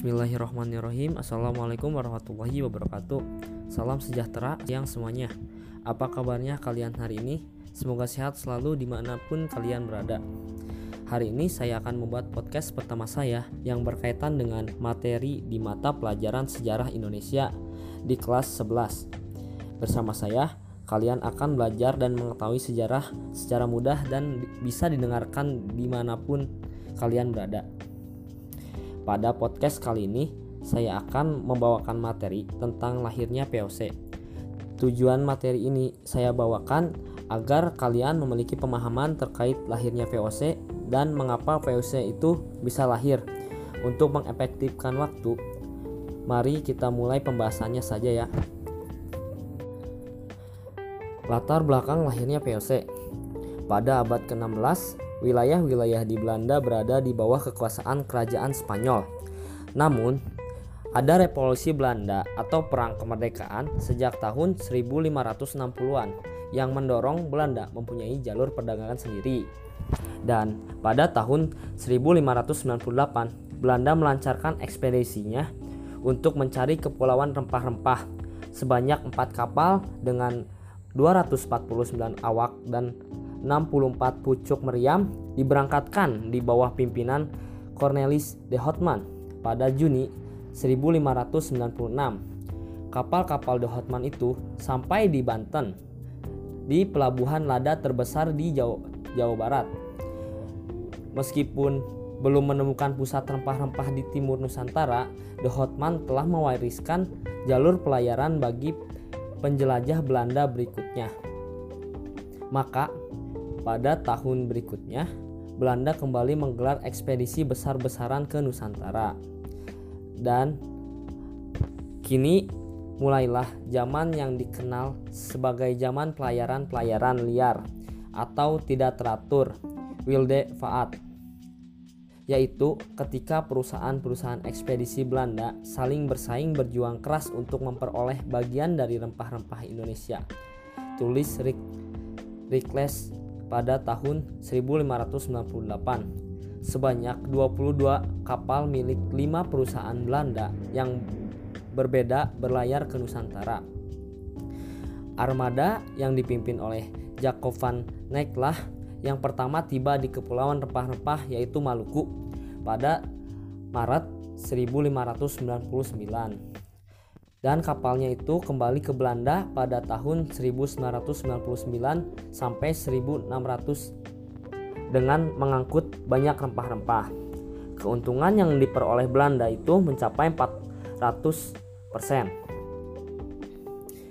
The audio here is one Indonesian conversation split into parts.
Bismillahirrahmanirrahim. Assalamualaikum warahmatullahi wabarakatuh. Salam sejahtera yang semuanya. Apa kabarnya kalian hari ini? Semoga sehat selalu di mana pun kalian berada. Hari ini saya akan membuat podcast pertama saya Yang berkaitan dengan materi di mata pelajaran sejarah Indonesia Di kelas 11 Bersama saya kalian akan belajar dan mengetahui sejarah secara mudah dan bisa didengarkan di mana pun kalian berada. Pada podcast kali ini, saya akan membawakan materi tentang lahirnya POC. Tujuan materi ini saya bawakan agar kalian memiliki pemahaman terkait lahirnya VOC dan mengapa VOC itu bisa lahir. Untuk mengefektifkan waktu, mari kita mulai pembahasannya saja ya. Latar belakang lahirnya VOC. Pada abad ke-16, wilayah-wilayah di Belanda berada di bawah kekuasaan kerajaan Spanyol. Namun, ada revolusi Belanda atau perang kemerdekaan sejak tahun 1560-an yang mendorong Belanda mempunyai jalur perdagangan sendiri. Dan pada tahun 1598, Belanda melancarkan ekspedisinya untuk mencari kepulauan rempah-rempah sebanyak 4 kapal dengan 249 awak dan 64 pucuk meriam diberangkatkan di bawah pimpinan Cornelis de Houtman pada Juni 1596. Kapal-kapal de Houtman itu sampai di Banten di pelabuhan lada terbesar di Jawa, Jawa Barat. Meskipun belum menemukan pusat rempah-rempah di timur Nusantara, de Houtman telah mewariskan jalur pelayaran bagi penjelajah Belanda berikutnya. Maka pada tahun berikutnya, Belanda kembali menggelar ekspedisi besar-besaran ke Nusantara. Dan kini mulailah zaman yang dikenal sebagai zaman pelayaran-pelayaran liar atau tidak teratur, wilde vaat yaitu ketika perusahaan-perusahaan ekspedisi Belanda saling bersaing berjuang keras untuk memperoleh bagian dari rempah-rempah Indonesia. Tulis Rick Rickless pada tahun 1598 sebanyak 22 kapal milik lima perusahaan Belanda yang berbeda berlayar ke Nusantara. Armada yang dipimpin oleh Jacob van Necklah yang pertama tiba di Kepulauan Rempah-Rempah yaitu Maluku pada Maret 1599 dan kapalnya itu kembali ke Belanda pada tahun 1999 sampai 1600 dengan mengangkut banyak rempah-rempah. Keuntungan yang diperoleh Belanda itu mencapai 400%.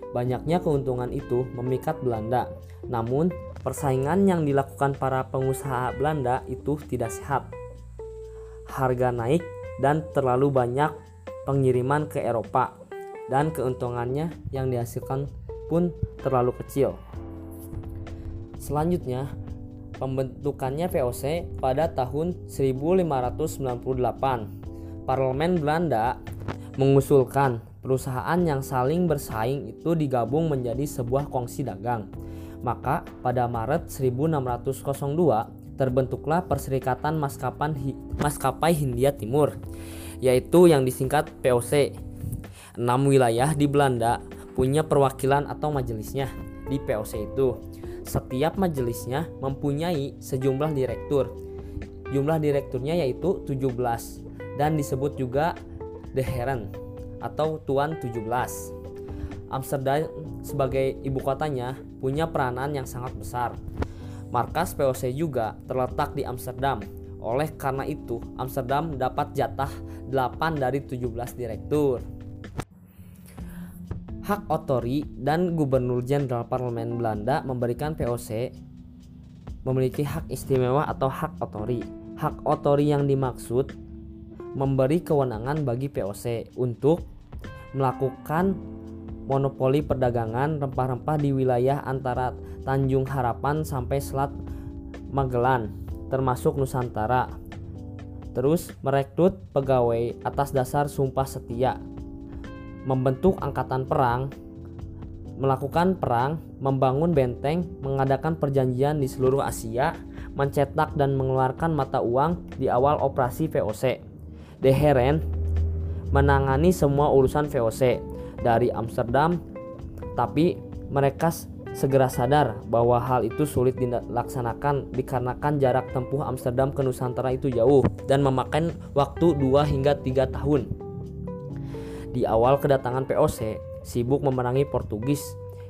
Banyaknya keuntungan itu memikat Belanda, namun persaingan yang dilakukan para pengusaha Belanda itu tidak sehat. Harga naik dan terlalu banyak pengiriman ke Eropa dan keuntungannya yang dihasilkan pun terlalu kecil. Selanjutnya, pembentukannya VOC pada tahun 1598. Parlemen Belanda mengusulkan perusahaan yang saling bersaing itu digabung menjadi sebuah kongsi dagang. Maka pada Maret 1602 terbentuklah Perserikatan Maskapai Hindia Timur, yaitu yang disingkat POC Enam wilayah di Belanda punya perwakilan atau majelisnya di POC itu. Setiap majelisnya mempunyai sejumlah direktur. Jumlah direkturnya yaitu 17 dan disebut juga de Heren atau Tuan 17. Amsterdam sebagai ibu kotanya punya peranan yang sangat besar. Markas POC juga terletak di Amsterdam. Oleh karena itu, Amsterdam dapat jatah 8 dari 17 direktur hak otori dan gubernur jenderal parlemen Belanda memberikan VOC memiliki hak istimewa atau hak otori. Hak otori yang dimaksud memberi kewenangan bagi VOC untuk melakukan monopoli perdagangan rempah-rempah di wilayah antara Tanjung Harapan sampai Selat Magelan termasuk Nusantara. Terus merekrut pegawai atas dasar sumpah setia membentuk angkatan perang, melakukan perang, membangun benteng, mengadakan perjanjian di seluruh Asia, mencetak dan mengeluarkan mata uang di awal operasi VOC. De Heren menangani semua urusan VOC dari Amsterdam, tapi mereka segera sadar bahwa hal itu sulit dilaksanakan dikarenakan jarak tempuh Amsterdam ke Nusantara itu jauh dan memakan waktu 2 hingga 3 tahun. Di awal kedatangan POC, sibuk memerangi Portugis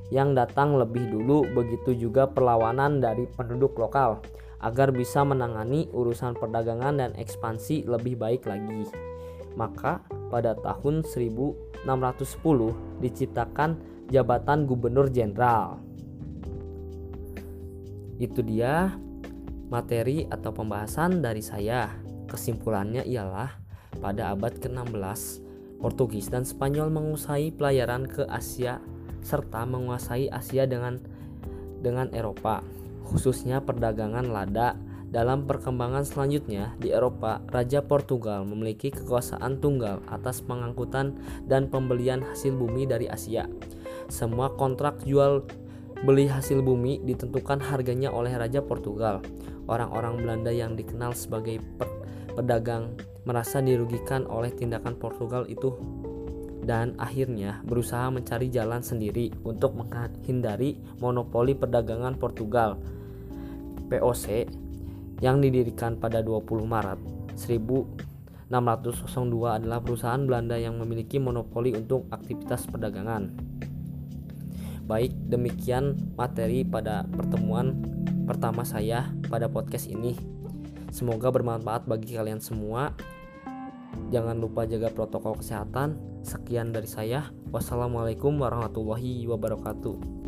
yang datang lebih dulu begitu juga perlawanan dari penduduk lokal agar bisa menangani urusan perdagangan dan ekspansi lebih baik lagi. Maka pada tahun 1610 diciptakan jabatan gubernur jenderal. Itu dia materi atau pembahasan dari saya. Kesimpulannya ialah pada abad ke-16 Portugis dan Spanyol menguasai pelayaran ke Asia serta menguasai Asia dengan dengan Eropa, khususnya perdagangan lada. Dalam perkembangan selanjutnya di Eropa, Raja Portugal memiliki kekuasaan tunggal atas pengangkutan dan pembelian hasil bumi dari Asia. Semua kontrak jual beli hasil bumi ditentukan harganya oleh Raja Portugal. Orang-orang Belanda yang dikenal sebagai pedagang merasa dirugikan oleh tindakan Portugal itu dan akhirnya berusaha mencari jalan sendiri untuk menghindari monopoli perdagangan Portugal. POC yang didirikan pada 20 Maret 1602 adalah perusahaan Belanda yang memiliki monopoli untuk aktivitas perdagangan. Baik, demikian materi pada pertemuan pertama saya pada podcast ini. Semoga bermanfaat bagi kalian semua. Jangan lupa jaga protokol kesehatan. Sekian dari saya. Wassalamualaikum warahmatullahi wabarakatuh.